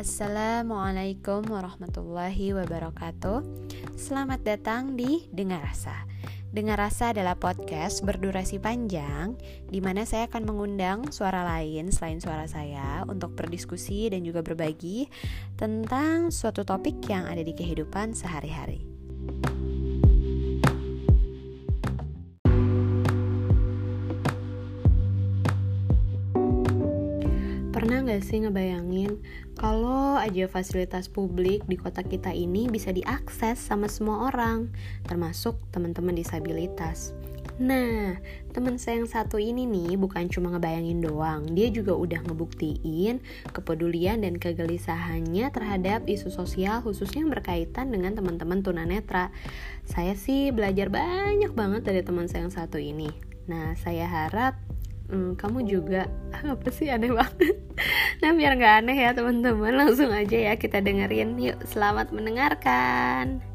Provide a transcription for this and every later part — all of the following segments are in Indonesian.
Assalamualaikum warahmatullahi wabarakatuh. Selamat datang di Dengar Rasa. Dengar Rasa adalah podcast berdurasi panjang di mana saya akan mengundang suara lain selain suara saya Untuk berdiskusi dan juga berbagi tentang suatu topik yang ada di kehidupan sehari-hari Pernah gak sih ngebayangin kalau aja fasilitas publik di kota kita ini bisa diakses sama semua orang, termasuk teman-teman disabilitas. Nah, teman saya yang satu ini nih bukan cuma ngebayangin doang, dia juga udah ngebuktiin kepedulian dan kegelisahannya terhadap isu sosial khususnya yang berkaitan dengan teman-teman tunanetra. Saya sih belajar banyak banget dari teman saya yang satu ini. Nah, saya harap hmm, kamu juga. Apa sih aneh banget. Nah biar nggak aneh ya teman-teman. Langsung aja ya kita dengerin. Yuk selamat mendengarkan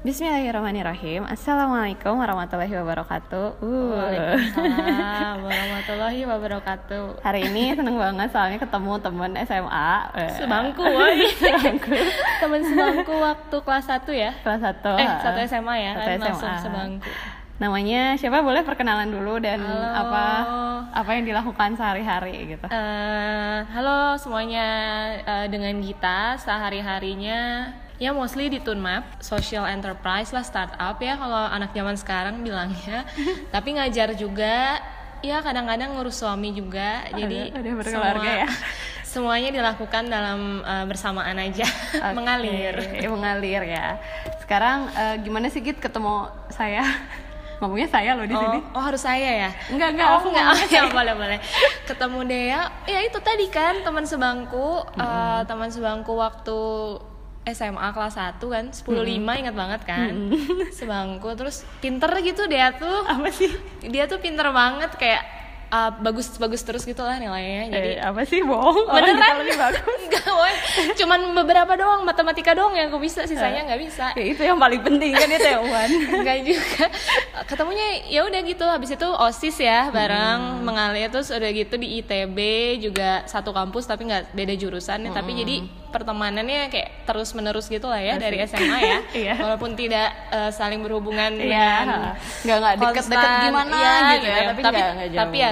Bismillahirrahmanirrahim. Assalamualaikum warahmatullahi wabarakatuh. Uh. Waalaikumsalam warahmatullahi wabarakatuh. Hari ini seneng banget soalnya ketemu temen SMA Sebangku woy Sebangku. Temen sebangku waktu kelas 1 ya? Kelas 1 Eh, satu SMA ya Satu kan? SMA. langsung sebangku. Namanya siapa? Boleh perkenalan dulu dan Halo. apa apa yang dilakukan sehari-hari gitu. Eh, Halo semuanya. Eh, Dengan Gita sehari-harinya Ya mostly di Tunmap, social enterprise lah startup ya kalau anak zaman sekarang bilangnya. Tapi ngajar juga, ya kadang-kadang ngurus suami juga. Jadi udah berkeluarga ya. Semuanya dilakukan dalam eh, bersamaan aja, Oke, mengalir. mengalir ya. Sekarang eh, gimana sih Git ketemu saya? Ngomongnya saya loh di Oh, sini. oh harus saya ya? Enggak, enggak, oh, aku enggak. ngomongnya ya boleh boleh. Ketemu Dea, ya itu tadi kan teman sebangku, eh, teman sebangku waktu SMA kelas 1 kan, 10.5 ingat banget kan. Sebangku terus pinter gitu Dea tuh. Apa sih? Dia tuh pinter banget kayak eh, bagus bagus terus gitu lah nilainya. Jadi Eh, apa sih bohong? Beneran lebih bagus. Enggak, woy. Cuman beberapa doang matematika doang yang aku bisa, sisanya nggak bisa. Ya, itu yang paling penting kan ya Tewan. Enggak juga. Ketemunya ya udah gitu. Habis itu OSIS ya bareng mengalir terus udah gitu di ITB juga satu kampus tapi nggak beda jurusan ya. Tapi jadi pertemanannya kayak terus menerus gitu lah ya dari SMA ya. Iya. Walaupun tidak eh, saling berhubungan Iya. dengan Nggak nggak deket-deket konstan. gimana Iya, gitu ya, tapi tapi nggak- nggak jauh. tapi ya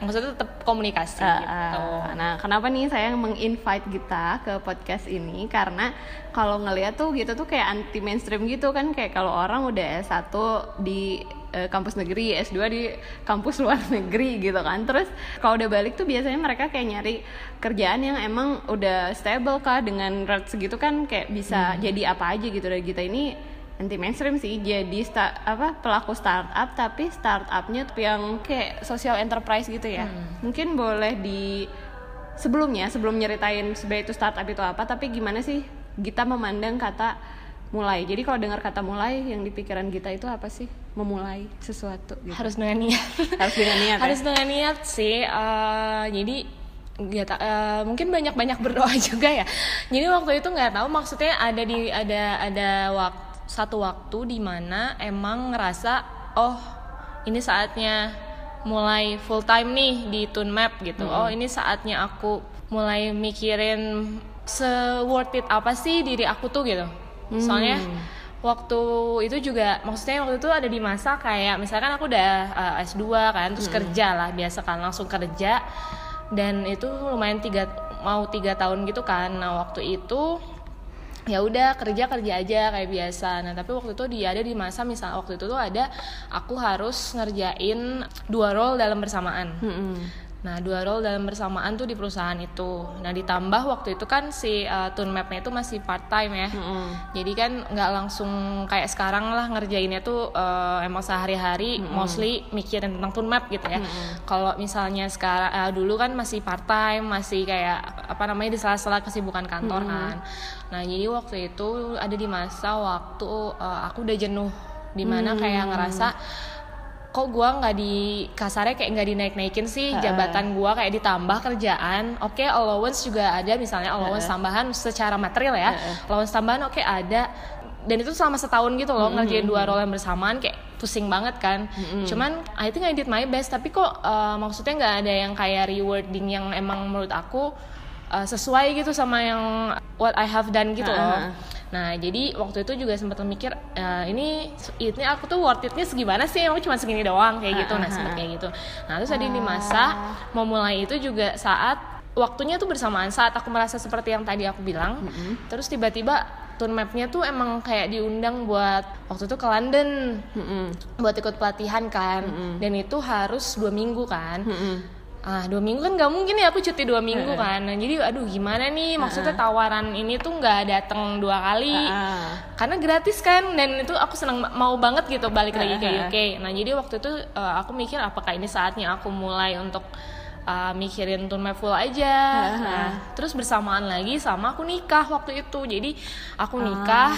maksudnya tetap komunikasi Ah, gitu. ah. Nah, kenapa nih saya menginvite Gita ke podcast ini? Karena kalau ngeliat tuh gitu tuh kayak anti mainstream gitu kan kayak kalau orang udah S1 di eh, kampus negeri, S2 di kampus luar negeri gitu kan. Terus kalau udah balik tuh biasanya mereka kayak nyari kerjaan yang emang udah stable kah dengan rate segitu kan kayak bisa jadi apa aja gitu. Dan Gita ini anti mainstream sih jadi sta- apa pelaku startup tapi startupnya tuh yang kayak social enterprise gitu ya mungkin boleh di sebelumnya sebelum nyeritain sebenarnya itu startup itu apa tapi gimana sih kita memandang kata mulai. Jadi kalau dengar kata mulai yang di pikiran kita itu apa sih? Memulai sesuatu gitu. Harus dengan niat. Harus dengan niat ya? harus dengan niat sih. Eh, jadi ta- eh, mungkin banyak banyak berdoa juga ya. Jadi waktu itu nggak tahu maksudnya ada di ada ada waktu satu waktu di mana emang ngerasa oh ini saatnya mulai full time nih di Tunmap gitu. Oh ini saatnya aku mulai mikirin se worth it apa sih diri aku tuh gitu soalnya waktu itu juga maksudnya waktu itu ada di masa kayak misalkan aku udah uh, S2 kan terus kerja lah biasa kan langsung kerja. Dan itu lumayan tiga mau tiga tahun gitu kan. Nah waktu itu ya udah kerja kerja aja kayak biasa. Nah tapi waktu itu dia ada di masa misal waktu itu tuh ada aku harus ngerjain dua role dalam bersamaan. Mm-mm. Nah, dua role dalam bersamaan tuh di perusahaan itu. Nah, ditambah waktu itu kan si uh, Tunmap-nya itu masih part time ya. Mm-mm. Jadi kan nggak langsung kayak sekarang lah ngerjainnya tuh uh, emang sehari-hari mostly mikirin tentang Tunmap gitu ya. Kalau misalnya sekarang uh, dulu kan masih part time, masih kayak apa namanya di sela-sela kesibukan kantor kan. Nah, jadi waktu itu ada di masa waktu uh, aku udah jenuh di mana kayak ngerasa kok gua nggak di kasarnya kayak nggak dinaik naikin sih jabatan gua kayak ditambah kerjaan. Oke allowance juga ada misalnya allowance tambahan secara material ya. Allowance tambahan oke ada. Dan itu selama setahun gitu loh ngerjain dua role yang bersamaan kayak pusing banget kan. Cuman I think I did my best tapi kok uh, maksudnya nggak ada yang kayak rewarding yang emang menurut aku uh, sesuai gitu sama yang what I have done gitu loh. Ah. Nah, jadi waktu itu juga sempat mikir "Eh, ini ini aku tuh worth it-nya segimana sih? Emang cuma segini doang kayak gitu. Nah, sempat kayak gitu. Nah, terus tadi di masa mau mulai itu juga saat waktunya tuh bersamaan saat aku merasa seperti yang tadi aku bilang. Terus tiba-tiba tour map-nya tuh emang kayak diundang buat waktu itu ke London Mm-mm. buat ikut pelatihan kan. Dan itu harus dua minggu kan. Mm-mm. Ah dua minggu kan nggak mungkin ya aku cuti dua minggu kan. Nah, jadi aduh gimana nih? Maksudnya tawaran ini tuh nggak datang dua kali Ah. karena gratis kan dan itu aku senang mau banget gitu balik lagi ke UK. Nah jadi waktu itu uh, aku mikir apakah ini saatnya aku mulai untuk uh, mikirin map full aja. Nah terus bersamaan lagi sama aku nikah waktu itu. Jadi aku nikah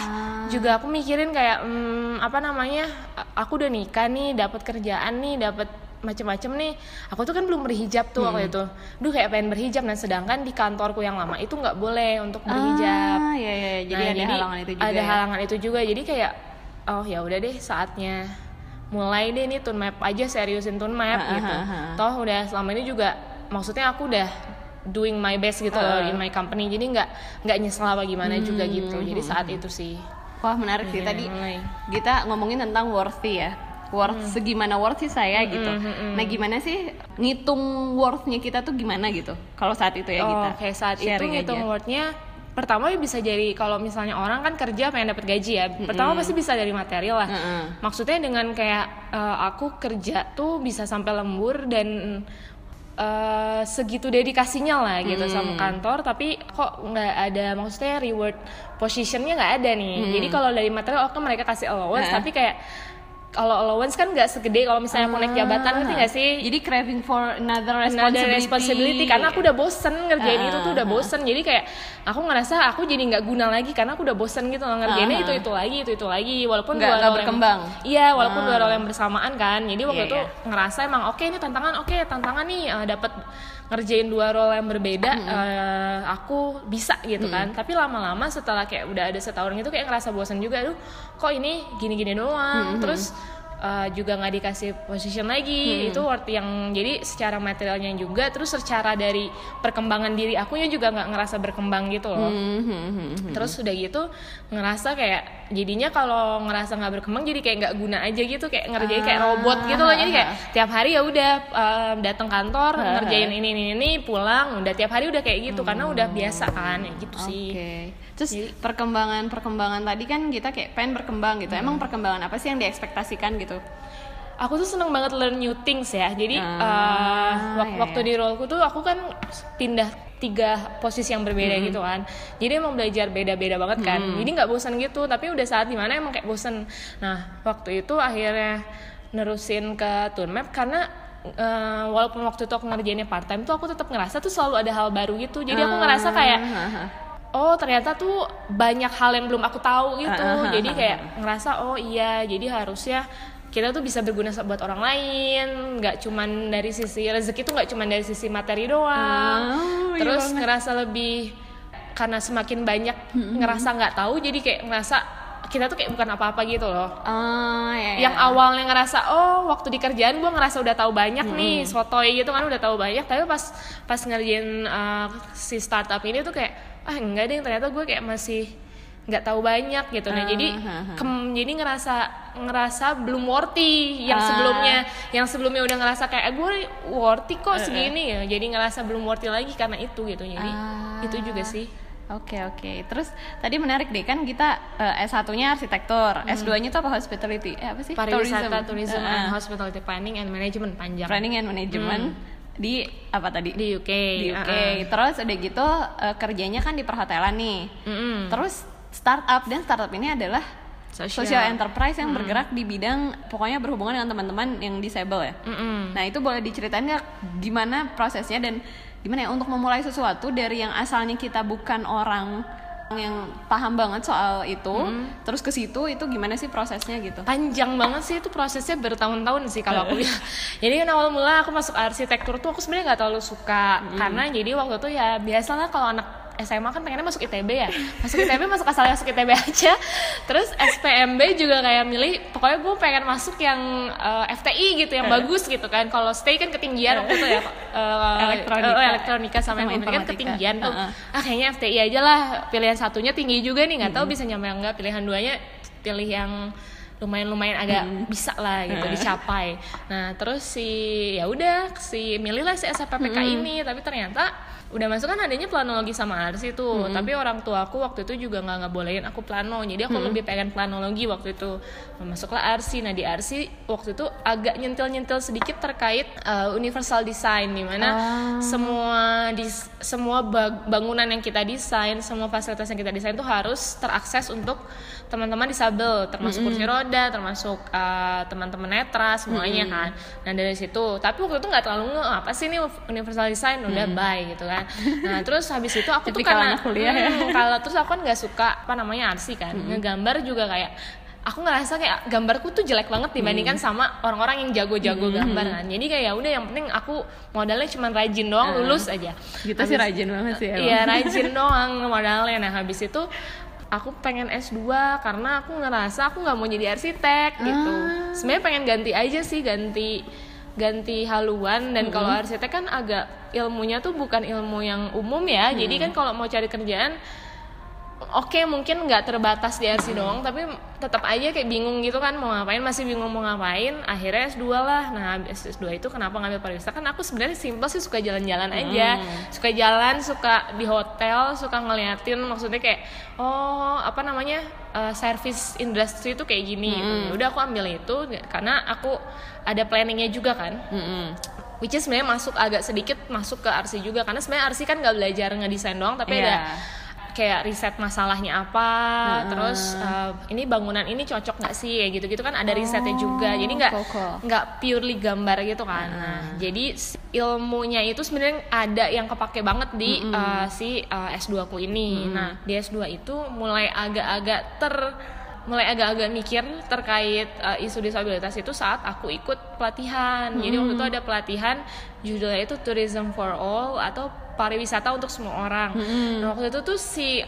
juga aku mikirin kayak hmm, apa namanya aku udah nikah nih dapat kerjaan nih dapat macem-macem nih aku tuh kan belum berhijab tuh waktu itu duh kayak pengen berhijab nah sedangkan di kantorku yang lama itu nggak boleh untuk berhijab Ah, iya, iya. Jadi Nah, ada halangan itu juga. ada ya? halangan itu juga jadi kayak oh ya udah deh saatnya mulai deh nih tune map aja seriusin tune map Ah, gitu ah, ah, ah. toh udah selama ini juga maksudnya aku udah doing my best gitu loh Ah. in my company jadi nggak nggak nyesel apa gimana juga Hmm, gitu jadi saat itu sih Wah menarik sih tadi mulai. kita ngomongin tentang worthy ya worth Hmm. segimana worthy saya gitu. nah gimana sih ngitung worthnya kita tuh gimana gitu? Kalau saat itu ya oh, kita kayak saat itu ngitung aja. wordnya pertama bisa jadi kalau misalnya orang kan kerja pengen dapat gaji ya pertama pasti bisa dari material lah. Maksudnya dengan kayak eh, aku kerja tuh bisa sampai lembur dan eh, segitu dedikasinya lah gitu sama kantor tapi kok nggak ada maksudnya reward positionnya nggak ada nih. Jadi kalau dari material oke mereka kasih allowance tapi kayak kalau allowance kan nggak segede kalau misalnya aku naik jabatan ngerti nggak sih? Jadi craving for another Another responsibility, responsibility karena aku udah bosen ngerjain Ah, itu tuh udah bosen. Jadi kayak aku ngerasa aku jadi nggak guna lagi karena aku udah bosen gitu ngerjainnya Ah, itu itu lagi itu itu lagi. Walaupun Nggak- dua yang- berkembang. iya walaupun dua role yang bersamaan kan. Jadi waktu Iya, itu iya. ngerasa emang oke ini tantangan oke tantangan nih eh, dapat ngerjain dua role yang berbeda eh, aku bisa gitu kan. Tapi lama-lama setelah kayak udah ada setahun gitu kayak ngerasa bosen juga aduh kok ini gini-gini doang? Terus uh, juga nggak dikasih position lagi. Itu worth yang jadi secara materialnya juga terus secara dari perkembangan diri akunya juga nggak ngerasa berkembang gitu loh. Hmm, hmm, hmm, hmm. terus udah gitu ngerasa kayak jadinya kalau ngerasa nggak berkembang jadi kayak nggak guna aja gitu kayak ngerjain kayak robot gitu loh. Jadi kayak tiap hari ya udah um, datang kantor ngerjain ini ini ini pulang udah tiap hari udah kayak gitu karena udah biasa kan ya gitu sih Terus perkembangan perkembangan tadi kan kita kayak pengen berkembang gitu. Emang perkembangan apa sih yang diekspektasikan gitu? aku tuh seneng banget learn new things ya. Jadi Ah, uh, wak- iya, waktu di roleku tuh aku kan pindah tiga posisi yang berbeda Hmm. gitu kan. Jadi emang belajar beda-beda banget kan. Jadi nggak bosan gitu. Tapi udah saat di mana emang kayak bosan nah waktu itu akhirnya nerusin ke tour map karena uh, walaupun waktu itu aku ngerjainnya part time tuh aku tetap ngerasa tuh selalu ada hal baru gitu. Jadi aku ngerasa kayak Ah, oh ternyata tuh banyak hal yang belum aku tahu gitu. Ah, ah, ah, jadi kayak ngerasa oh iya jadi harusnya kita tuh bisa berguna buat orang lain. Nggak cuman dari sisi rezeki tuh nggak cuman dari sisi materi doang. Oh, iya terus banget. ngerasa lebih karena semakin banyak ngerasa nggak tahu jadi kayak ngerasa kita tuh kayak bukan apa-apa gitu loh. Ah, ya, ya. yang awalnya ngerasa oh waktu di kerjaan gue ngerasa udah tahu banyak nih sotoy gitu kan udah tahu banyak. Tapi pas pas ngerjain uh, si startup ini tuh kayak ah enggak deh ternyata gue kayak masih nggak tahu banyak gitu nah jadi Ah, kem- jadi ngerasa ngerasa belum worthy yang Ah. sebelumnya yang sebelumnya udah ngerasa kayak "Ah, gue worthy kok segini ya jadi ngerasa belum worthy lagi karena itu gitu jadi Ah. itu juga sih Oke oke. Terus tadi menarik deh kan kita eh, S1-nya arsitektur, S2-nya tuh apa hospitality? Eh apa sih? pariwisata tourism, Eh, and eh. hospitality planning and management panjang Planning and Management di apa tadi? di UK Di UK. uh-uh. Terus udah gitu eh, kerjanya kan di perhotelan nih. Mm-mm. Terus startup dan startup ini adalah Social. social, enterprise yang bergerak di bidang pokoknya berhubungan dengan teman-teman yang disable ya. Mm-mm. Nah itu boleh diceritain nggak gimana prosesnya dan gimana ya untuk memulai sesuatu dari yang asalnya kita bukan orang yang paham banget soal itu, terus ke situ itu gimana sih prosesnya gitu? panjang banget sih itu prosesnya bertahun-tahun sih kalau aku bilang. jadi kan awal mula aku masuk arsitektur tuh aku sebenarnya nggak terlalu suka karena jadi waktu itu ya biasalah kalau anak SMA kan pengennya masuk ITB ya masuk ITB masuk asal masuk ITB aja terus SPMB juga kayak milih pokoknya gue pengen masuk yang uh, FTI gitu yang Eh. bagus gitu kan kalau stay kan ketinggian waktu itu ya uh, Elektronika. uh, elektronika sama, Sama informatika kan informatika. ketinggian tuh Uh-uh. ah kayaknya FTI aja lah pilihan satunya tinggi juga nih nggak tahu Hmm. bisa nyampe enggak pilihan duanya pilih yang lumayan-lumayan agak Hmm. bisa lah gitu Uh. dicapai nah terus si ya udah si milihlah si SPPK Hmm. ini tapi ternyata udah masuk kan adanya planologi sama arsi tuh Hmm. tapi orang tua aku waktu itu juga nggak ngebolehin aku plano. Jadi aku Hmm. lebih pengen planologi waktu itu. Masuklah arsi. Nah di arsi waktu itu agak nyentil-nyentil sedikit terkait uh, universal design. Di mana Ah. semua di semua bangunan yang kita desain semua fasilitas yang kita desain tuh harus terakses untuk teman-teman disabel termasuk kursi roda termasuk uh, teman-teman netra semuanya kan. Nah dari situ. Tapi waktu itu nggak terlalu nge apa sih ini universal design? Udah bye gitu kan nah terus habis itu aku tuh karena kuliah ya. Hmm, kalau terus aku kan nggak suka apa namanya arsi kan ngegambar juga kayak aku ngerasa kayak gambarku tuh jelek banget dibandingkan sama orang-orang yang jago-jago gambar kan jadi kayak ya udah yang penting aku modalnya cuma rajin doang lulus aja gitu sih rajin banget sih emang. Iya rajin doang modalnya. Nah habis itu aku pengen S2 karena aku ngerasa aku nggak mau jadi arsitek gitu. Ah. Sebenarnya pengen ganti aja sih ganti ganti haluan dan kalau arsitek kan agak ilmunya tuh bukan ilmu yang umum ya. Jadi kan kalau mau cari kerjaan oke mungkin nggak terbatas di RC doang tapi tetap aja kayak bingung gitu kan mau ngapain masih bingung mau ngapain akhirnya S2 lah. Nah habis S2 itu kenapa ngambil pariwisata? Kan aku sebenarnya simpel sih suka jalan-jalan aja. Suka jalan suka di hotel suka ngeliatin maksudnya kayak oh apa namanya eh, service industry itu kayak gini. Gitu. Ya udah aku ambil itu karena aku ada planningnya juga kan. Mm-mm. Which is sebenarnya masuk agak sedikit masuk ke RC juga. Karena sebenarnya RC kan nggak belajar ngedesain doang tapi Iya. ada kayak riset masalahnya apa terus uh, ini bangunan ini cocok nggak sih kayak gitu gitu kan ada risetnya juga. Jadi nggak nggak purely gambar gitu kan. Nah jadi ilmunya itu sebenarnya ada yang kepake banget di uh, si uh, S2 ku ini. Nah di S2 itu mulai agak-agak ter mulai agak-agak mikir terkait uh, isu disabilitas itu saat aku ikut pelatihan. Jadi waktu itu ada pelatihan judulnya itu Tourism for All atau pariwisata untuk semua orang. Nah, waktu itu tuh si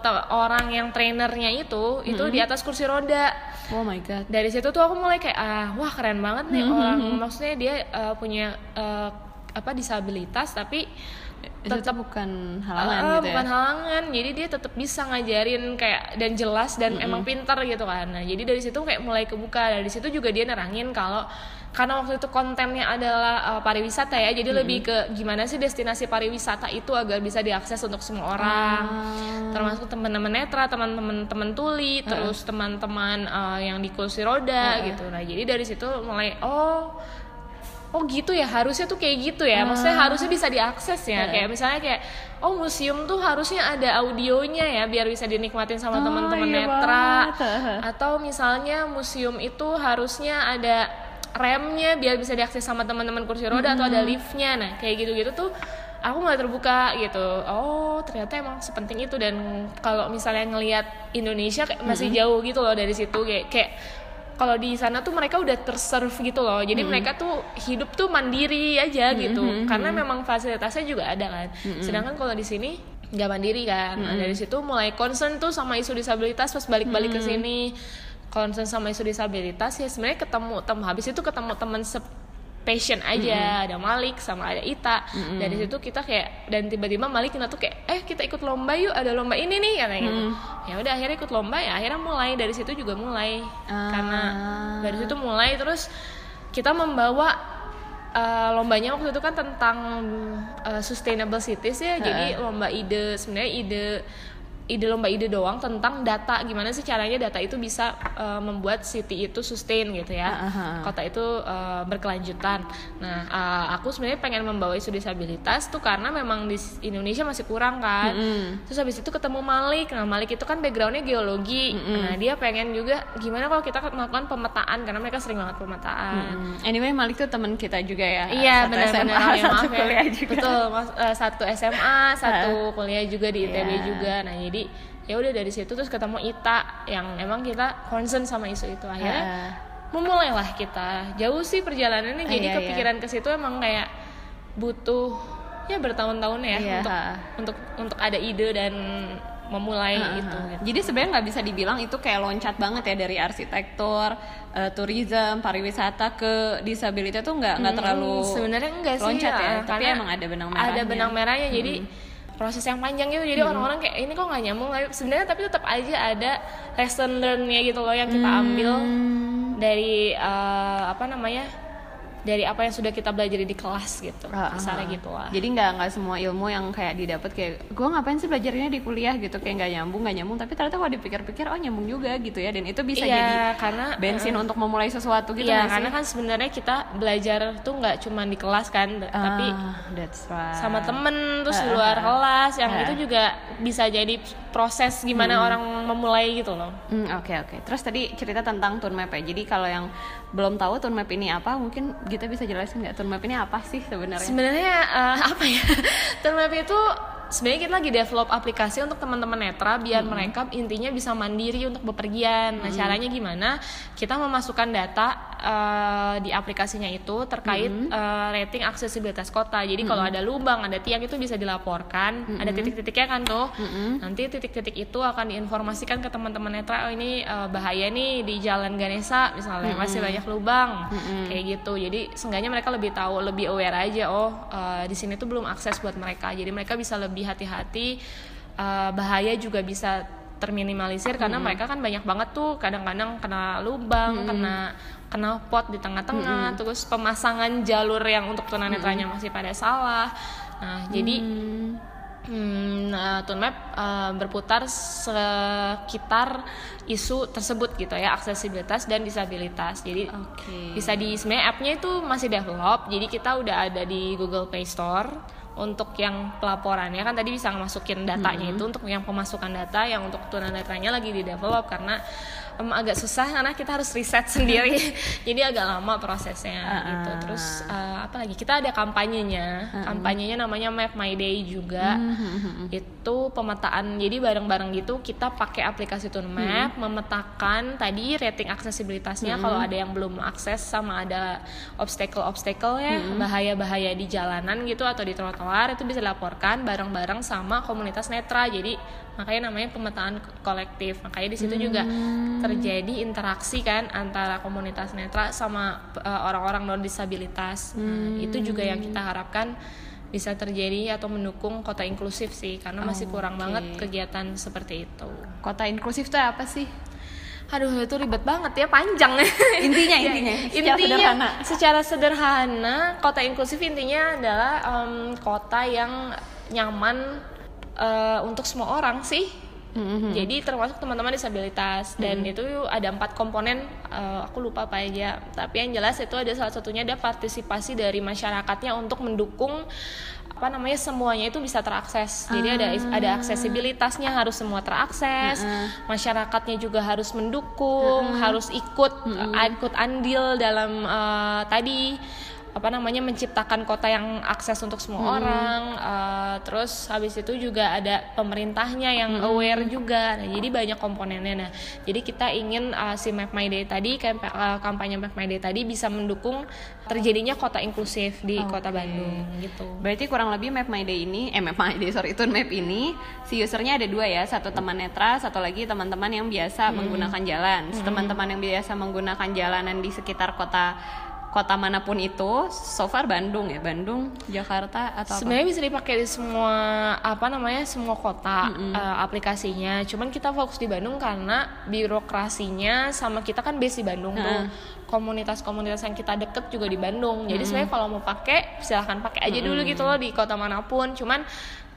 ta- orang yang trainernya itu itu di atas kursi roda. oh my god Dari situ tuh aku mulai kayak ah wah keren banget nih orang maksudnya dia uh, punya uh, apa disabilitas tapi tuh bukan halangan Ah, gitu bukan ya halangan. Jadi dia tetap bisa ngajarin kayak dan jelas dan emang pintar gitu kan. Nah jadi dari situ kayak mulai kebuka. Dari situ juga dia nerangin kalau karena waktu itu kontennya adalah uh, pariwisata ya. Jadi lebih ke gimana sih destinasi pariwisata itu agar bisa diakses untuk semua orang. Ah. termasuk teman-teman netra teman-teman teman tuli terus teman-teman uh, yang di kursi roda gitu. Nah jadi dari situ mulai oh oh gitu ya harusnya tuh kayak gitu ya. Maksudnya harusnya bisa diakses ya. Kayak misalnya kayak oh museum tuh harusnya ada audionya ya biar bisa dinikmatin sama Oh, teman-teman iya netra. banget. atau misalnya museum itu harusnya ada remnya biar bisa diakses sama teman-teman kursi roda atau ada liftnya. Nah kayak gitu-gitu tuh aku mulai terbuka gitu. Oh ternyata emang sepenting itu. Dan kalau misalnya ngelihat Indonesia kayak masih jauh gitu loh dari situ. Kayak kayak kalau di sana tuh mereka udah terserve gitu loh. Jadi mereka tuh hidup tuh mandiri aja gitu. karena memang fasilitasnya juga ada kan. Sedangkan kalau di sini nggak mandiri kan. Nah, dari situ mulai concern tuh sama isu disabilitas pas balik-balik ke sini. Concern sama isu disabilitas ya sebenarnya ketemu tem habis itu ketemu teman se passion aja. Ada Malik sama ada Ita. Dari situ kita kayak dan tiba-tiba Malik kita tuh kayak eh kita ikut lomba yuk ada lomba ini nih katanya gitu. Ya udah akhirnya ikut lomba ya akhirnya mulai. Dari situ juga mulai. Ah. karena dari situ mulai terus kita membawa uh, lombanya waktu itu kan tentang uh, sustainable cities ya. Jadi lomba ide sebenarnya ide ide lomba ide doang tentang data. Gimana sih caranya data itu bisa uh, membuat city itu sustain gitu ya? Ah. kota itu uh, berkelanjutan. Nah uh, aku sebenarnya pengen membawa isu disabilitas tuh karena memang di Indonesia masih kurang kan. Mm-mm. terus habis itu ketemu Malik. Nah Malik itu kan backgroundnya geologi. Nah dia pengen juga gimana kalau kita melakukan pemetaan karena mereka sering banget pemetaan. Hmm, anyway Malik tuh teman kita juga ya. Iya Satu benar-benar. SMA, ya, satu maaf ya. kuliah juga. Betul, mas, satu SMA, satu kuliah juga di ITB Iya. juga. Nah jadi ya udah dari situ terus ketemu Ita yang emang kita concern sama isu itu akhirnya Ah. memulailah kita jauh sih perjalanannya jadi Iya, iya. kepikiran ke situ emang kayak butuh ya bertahun-tahun ya Iya. untuk untuk untuk ada ide dan memulai Heeh. itu gitu. Jadi sebenarnya nggak bisa dibilang itu kayak loncat banget ya dari arsitektur, eh, tourism, pariwisata ke disabilitas tuh nggak nggak terlalu Hmm, sebenarnya enggak sih loncat ya, ya, tapi emang ada benang merahnya. Hmm. ada benang merahnya jadi proses yang panjang gitu. Jadi orang-orang kayak ini kok nggak nyambung? Sebenarnya tapi tetap aja ada lesson learn-nya gitu loh yang kita ambil Hmm. dari eh, apa namanya dari apa yang sudah kita belajar di kelas gitu Ah, kasarnya ah. gitu lah Jadi nggak nggak semua ilmu yang kayak didapat kayak gue ngapain sih belajarnya di kuliah gitu kayak nggak nyambung nggak nyambung tapi ternyata kalau dipikir-pikir oh nyambung juga gitu ya dan itu bisa Iya, jadi karena bensin untuk memulai sesuatu gitu Iya, karena kan sebenarnya kita belajar tuh nggak cuma di kelas kan, tapi Ah, that's right. sama temen terus Ah, di luar kelas yang Ah. itu juga bisa jadi proses gimana orang memulai gitu loh. Hmm, Oke oke. Terus tadi cerita tentang tune map ya. Jadi kalau yang belum tahu tune map ini apa, mungkin kita bisa jelasin nggak tune map ini apa sih sebenarnya? Sebenarnya eh, apa ya? Turmap itu sebenarnya kita lagi develop aplikasi untuk teman-teman netra biar mereka intinya bisa mandiri untuk bepergian. Nah, caranya gimana? Kita memasukkan data eh, di aplikasinya itu terkait eh, rating aksesibilitas kota. Jadi kalau ada lubang, ada tiang itu bisa dilaporkan, ada titik-titiknya kan tuh. Nanti titik-titik itu akan diinformasikan ke teman-teman netra, oh ini eh, bahaya nih di Jalan Ganesa misalnya masih banyak lubang. Kayak gitu. Jadi seenggaknya mereka lebih tahu, lebih aware aja oh eh, di sini tuh belum akses buat mereka. Jadi mereka bisa lebih hati-hati eh, bahaya juga bisa terminimalisir karena mereka kan banyak banget tuh kadang-kadang kena lubang, kena kena pot di tengah-tengah, terus pemasangan jalur yang untuk tunanetranya masih pada salah. Nah, jadi Hmm, nah, Tunmap eh, berputar sekitar isu tersebut gitu ya, aksesibilitas dan disabilitas. Jadi Oke. bisa di sebenarnya app-nya itu masih develop. Jadi kita udah ada di Google Play Store untuk yang pelaporannya kan tadi bisa masukin datanya itu untuk yang pemasukan data yang untuk tunanetranya lagi di develop karena em, agak susah karena kita harus riset sendiri. Jadi agak lama prosesnya gitu. terus eh, apa lagi? Kita ada kampanyenya. Kampanyenya namanya Map My Day juga. Itu pemetaan jadi bareng-bareng gitu kita pakai aplikasi Tunmap memetakan tadi rating aksesibilitasnya kalau ada yang belum akses sama ada obstacle-obstacle ya bahaya-bahaya di jalanan gitu atau di trotoar itu bisa dilaporkan bareng-bareng sama komunitas netra. Jadi makanya namanya pemetaan kolektif. Makanya di situ juga terjadi interaksi kan antara komunitas netra sama uh, orang-orang non disabilitas Nah, itu juga yang kita harapkan bisa terjadi atau mendukung kota inklusif sih karena masih kurang Oke. banget kegiatan seperti itu. Kota inklusif tuh apa sih? Aduh itu ribet banget ya panjang. Intinya, Ya, intinya, secara intinya sederhana. secara sederhana kota inklusif intinya adalah em, kota yang nyaman eh, untuk semua orang sih. Mhm. Jadi termasuk teman-teman disabilitas dan itu ada empat komponen eh, aku lupa apa aja. Tapi yang jelas itu ada salah satunya ada partisipasi dari masyarakatnya untuk mendukung apa namanya semuanya itu bisa terakses. Jadi ada ada aksesibilitasnya harus semua terakses. Masyarakatnya juga harus mendukung, harus ikut ikut andil dalam eh, tadi apa namanya menciptakan kota yang akses untuk semua orang eh, terus habis itu juga ada pemerintahnya yang aware juga. Nah, jadi banyak komponennya. Nah jadi kita ingin eh, si Map My Day tadi kamp- eh, kampanye Map My Day tadi bisa mendukung terjadinya kota inklusif di kota Oke. Bandung gitu. Berarti kurang lebih Map My Day ini, eh Map My Day sorry itu Map ini si usernya ada dua ya, satu teman netra, satu lagi teman-teman yang biasa menggunakan jalan. Teman-teman yang biasa menggunakan jalanan di sekitar kota kota mana pun itu, so far Bandung ya, Bandung, Jakarta atau? Sebenarnya bisa dipakai di semua apa namanya semua kota eh, aplikasinya. Cuman kita fokus di Bandung karena birokrasinya sama kita kan base di Bandung tuh. Komunitas-komunitas yang kita deket juga di Bandung. Jadi sebenarnya kalau mau pakai silahkan pakai aja dulu gitu loh di kota mana pun. Cuman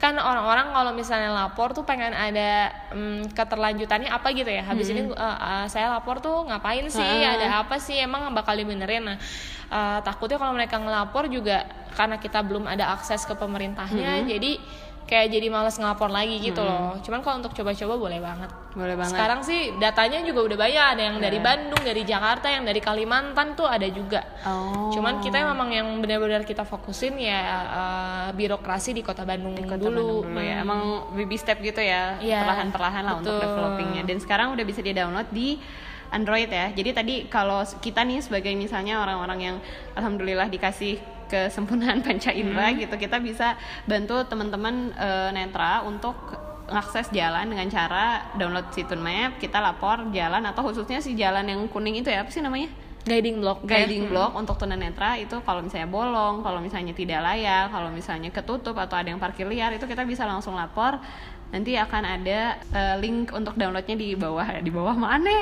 kan orang-orang kalau misalnya lapor tuh pengen ada mm, keterlanjutannya apa gitu ya. Habis ini eh, eh, saya lapor tuh ngapain sih? Ada apa sih? Emang bakal dibenerin. Nah, eh, takutnya kalau mereka ngelapor juga karena kita belum ada akses ke pemerintahnya jadi kayak jadi males ngelapor lagi gitu loh cuman kalau untuk coba-coba boleh banget Boleh banget. sekarang sih datanya juga udah banyak ada yang dari Bandung dari Jakarta yang dari Kalimantan tuh ada juga Oh. cuman kita memang yang benar-benar kita fokusin ya eh, birokrasi di kota Bandung Kota dulu, Bandung dulu ya. Hmm. Emang baby step gitu ya, Iya, perlahan-perlahan lah untuk betul. developingnya. Dan sekarang udah bisa di-download di Android ya. Jadi tadi kalau kita nih sebagai misalnya orang-orang yang alhamdulillah dikasih kesempurnaan panca indera Hmm. gitu kita bisa bantu teman-teman eh, netra untuk ngakses jalan dengan cara download si Map kita lapor jalan atau khususnya si jalan yang kuning itu ya apa sih namanya guiding block guiding block untuk tunanetra itu kalau misalnya bolong, kalau misalnya tidak layak, kalau misalnya ketutup atau ada yang parkir liar itu kita bisa langsung lapor. Nanti akan ada eh, link untuk downloadnya di bawah di bawah mana?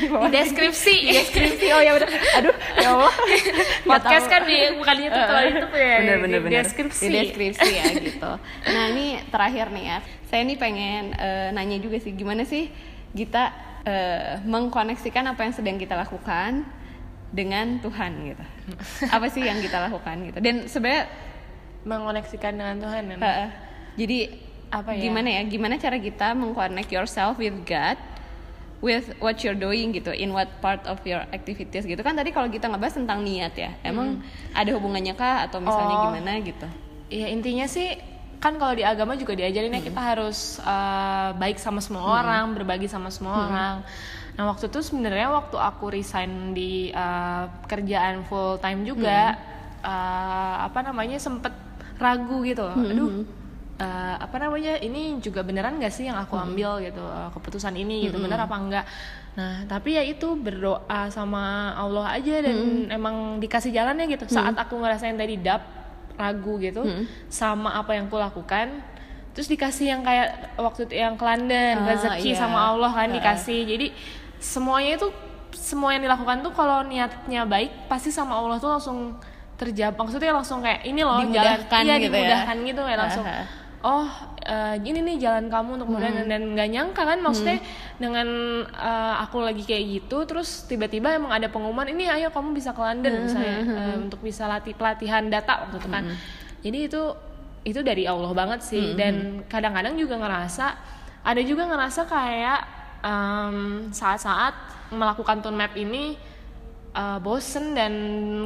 di di deskripsi Di deskripsi. Oh ya udah. Aduh, ya Allah. Podcast kan di bukan YouTube kalau YouTube ya bener, di bener, bener. deskripsi Di deskripsi ya gitu. Nah ini terakhir nih ya. Saya nih pengen eh, nanya juga sih gimana sih kita eh, mengkoneksikan apa yang sedang kita lakukan dengan Tuhan gitu. Apa sih yang kita lakukan gitu. Dan sebenarnya mengoneksikan dengan Tuhan kan? eh, jadi Apa ya? gimana ya? Gimana cara kita mengconnect yourself with God with what you're doing gitu in what part of your activities gitu kan tadi kalau kita ngebahas tentang niat ya emang ada hubungannya kah atau misalnya Oh. gimana gitu Ya intinya sih kan kalau di agama juga diajarin ya kita harus uh, baik sama semua orang, berbagi sama semua orang. Nah waktu itu sebenarnya waktu aku resign di uh, kerjaan full time juga, uh, apa namanya sempet ragu gitu. loh. Aduh, uh, apa namanya ini juga beneran gak sih yang aku ambil gitu uh, keputusan ini gitu bener apa enggak? Nah tapi ya itu berdoa sama Allah aja dan emang dikasih jalannya gitu. Saat aku ngerasain tadi dap ragu gitu sama apa yang ku lakukan terus dikasih yang kayak waktu itu yang ke London Ah, rezeki iya. sama Allah kan Ah. dikasih jadi semuanya itu semua yang dilakukan tuh kalau niatnya baik pasti sama Allah tuh langsung terjawab maksudnya langsung kayak ini loh Dimudahkan jalan iya gitu ya. dimudahkan gitu kayak langsung Aha. Oh eh, ini nih jalan kamu untuk kemudian Hmm. dan nggak nyangka kan maksudnya dengan eh, aku lagi kayak gitu terus tiba-tiba emang ada pengumuman ini ayo kamu bisa ke London Hmm, misalnya eh, untuk bisa latih pelatihan data waktu itu kan. Jadi itu itu dari Allah banget sih. Hmm, dan kadang-kadang juga ngerasa ada juga ngerasa kayak em, saat-saat melakukan tune map ini eh, bosen dan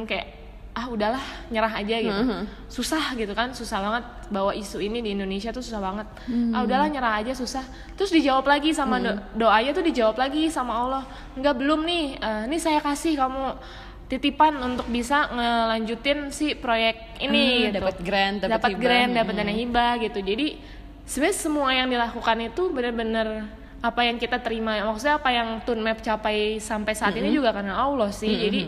kayak ah udahlah nyerah aja gitu. Susah gitu kan susah banget bawa isu ini di Indonesia tuh susah banget. Ah udahlah nyerah aja susah. Terus dijawab lagi sama do- doanya tuh dijawab lagi sama Allah. Enggak belum nih. Eh, ini saya kasih kamu titipan untuk bisa ngelanjutin si proyek ini Hmm, gitu. dapat grant, dapat dapat grant dapat Hmm. dana hibah gitu. Jadi sebenarnya semua yang dilakukan itu benar-benar apa yang kita terima maksudnya apa yang Tun Map capai sampai saat Hmm. ini juga karena Allah sih. Jadi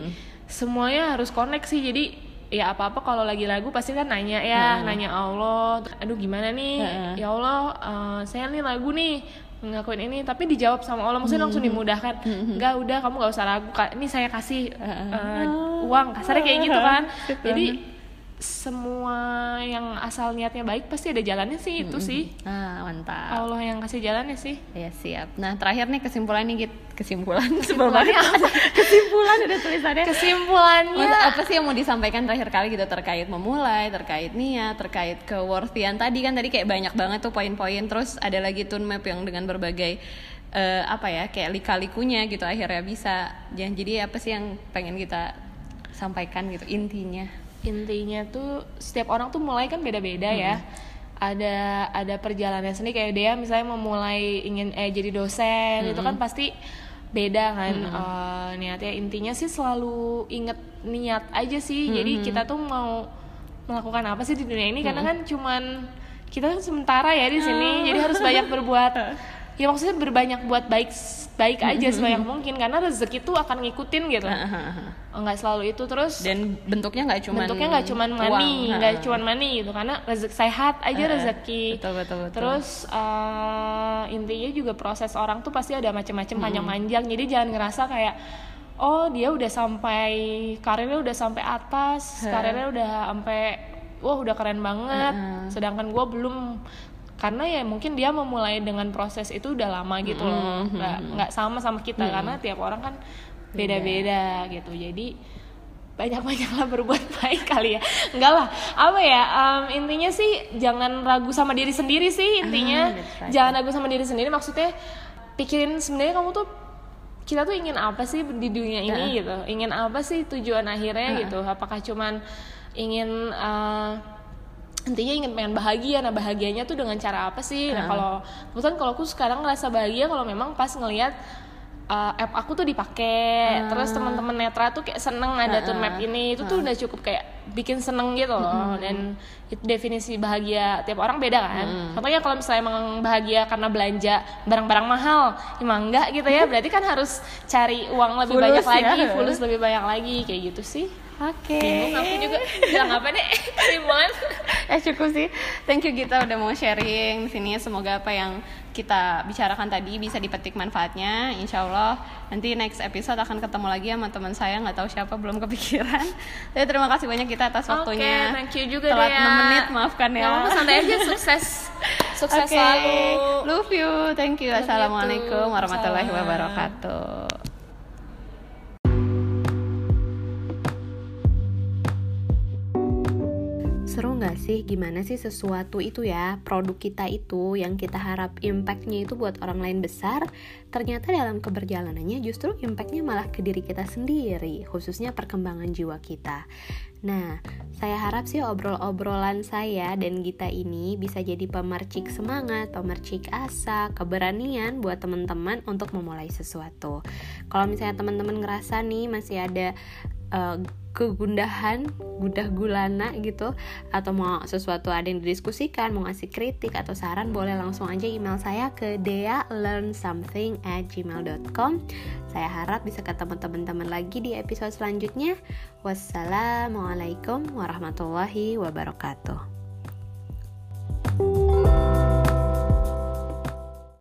semuanya harus koneksi jadi ya apa apa kalau lagi lagu pasti kan nanya ya nanya Allah. Aduh gimana nih? Heeh. ya Allah eh, saya nih lagu nih ngakuin ini tapi dijawab sama Allah. Maksudnya langsung dimudahkan. Enggak udah kamu nggak usah ragu ini saya kasih eh, uang. Kasarnya kayak gitu kan. Jadi semua yang asal niatnya baik pasti ada jalannya sih itu sih. Ah mantap. Allah yang kasih jalannya sih. Ya siap. Nah terakhir nih kesimpulan nih Git. kesimpulan banget. kesimpulan ada tulisannya. Kesimpulannya Maksud- apa sih yang mau disampaikan terakhir kali gitu? Terkait memulai, terkait niat, terkait keworthian. Tadi kan tadi kayak banyak banget tuh poin-poin. Terus ada lagi tune map yang dengan berbagai eh, apa ya kayak lika-likunya gitu akhirnya bisa. Jadi apa sih yang pengen kita sampaikan gitu? Intinya? Intinya tuh setiap orang tuh mulai kan beda-beda ya. Ada ada perjalanannya sendiri kayak dia misalnya memulai ingin eh jadi dosen itu kan pasti beda kan. Eh, niatnya intinya sih selalu inget niat aja sih. Jadi kita tuh mau melakukan apa sih di dunia ini? Karena kan cuman kita kan sementara ya di sini jadi harus banyak berbuat ya maksudnya berbanyak buat baik baik aja sebanyak mungkin karena rezeki tuh akan ngikutin gitu. Nggak selalu itu terus Dan bentuknya nggak cuma bentuknya nggak cuman money nggak cuman money gitu karena rezeki sehat aja rezeki. Betul betul betul. terus eh, intinya juga proses orang tuh pasti ada macam-macam panjang-panjang jadi jangan ngerasa kayak oh dia udah sampai karirnya udah sampai atas karirnya udah sampai wah udah keren banget sedangkan gue belum karena ya mungkin dia memulai dengan proses itu udah lama gitu loh. Nggak nggak sama sama kita karena tiap orang kan beda-beda gitu. Jadi banyak-banyaklah berbuat baik kali ya. Enggak lah. Apa ya em, intinya sih jangan ragu sama diri sendiri sih intinya. Ah, right. jangan ragu sama diri sendiri. Maksudnya pikirin sebenarnya kamu tuh kita tuh ingin apa sih di dunia ini gitu? Ingin apa sih tujuan akhirnya gitu? Apakah cuman ingin eh, intinya ingin pengen bahagia. Nah bahagianya tuh dengan cara apa sih? Nah kalau kebetulan kalau aku sekarang ngerasa bahagia kalau memang pas ngelihat uh, app aku tuh dipakai Ah. terus teman-teman netra tuh kayak seneng ada tour ah. map ini itu tuh udah cukup kayak bikin seneng gitu loh. Dan itu definisi bahagia tiap orang beda kan. Contohnya kalau misalnya emang bahagia karena belanja barang-barang mahal emang enggak gitu ya. Berarti kan harus cari uang lebih Fulus banyak ya. lagi fulus lebih banyak lagi kayak gitu sih Oke. bingung aku juga bilang apa deh kesimpulan eh cukup sih. Thank you Gita udah mau sharing di sini. Semoga apa yang kita bicarakan tadi bisa dipetik manfaatnya. Insya Allah nanti next episode akan ketemu lagi sama teman saya nggak tahu siapa belum kepikiran. Tapi terima kasih banyak kita atas waktunya. Oke, thank you juga Telat. 6 menit, maafkan ya. Apa-apa, santai aja sukses sukses Oke, selalu Love you. Thank you. Love Assalamualaikum warahmatullahi wabarakatuh. Seru nggak sih? Gimana sih sesuatu itu ya? Produk kita itu yang kita harap impactnya itu buat orang lain besar ternyata dalam keberjalanannya justru impactnya malah ke diri kita sendiri khususnya perkembangan jiwa kita. Nah, saya harap sih obrol-obrolan saya dan Gita ini bisa jadi pemercik semangat, pemercik asa, keberanian buat teman-teman untuk memulai sesuatu. Kalau misalnya teman-teman ngerasa nih masih ada uh, kegundahan, gundah gulana gitu atau mau sesuatu ada yang didiskusikan, mau ngasih kritik atau saran boleh langsung aja email saya ke dealearnsomething@gmail.com. Saya harap bisa ketemu teman-teman lagi di episode selanjutnya. Wassalamualaikum warahmatullahi wabarakatuh.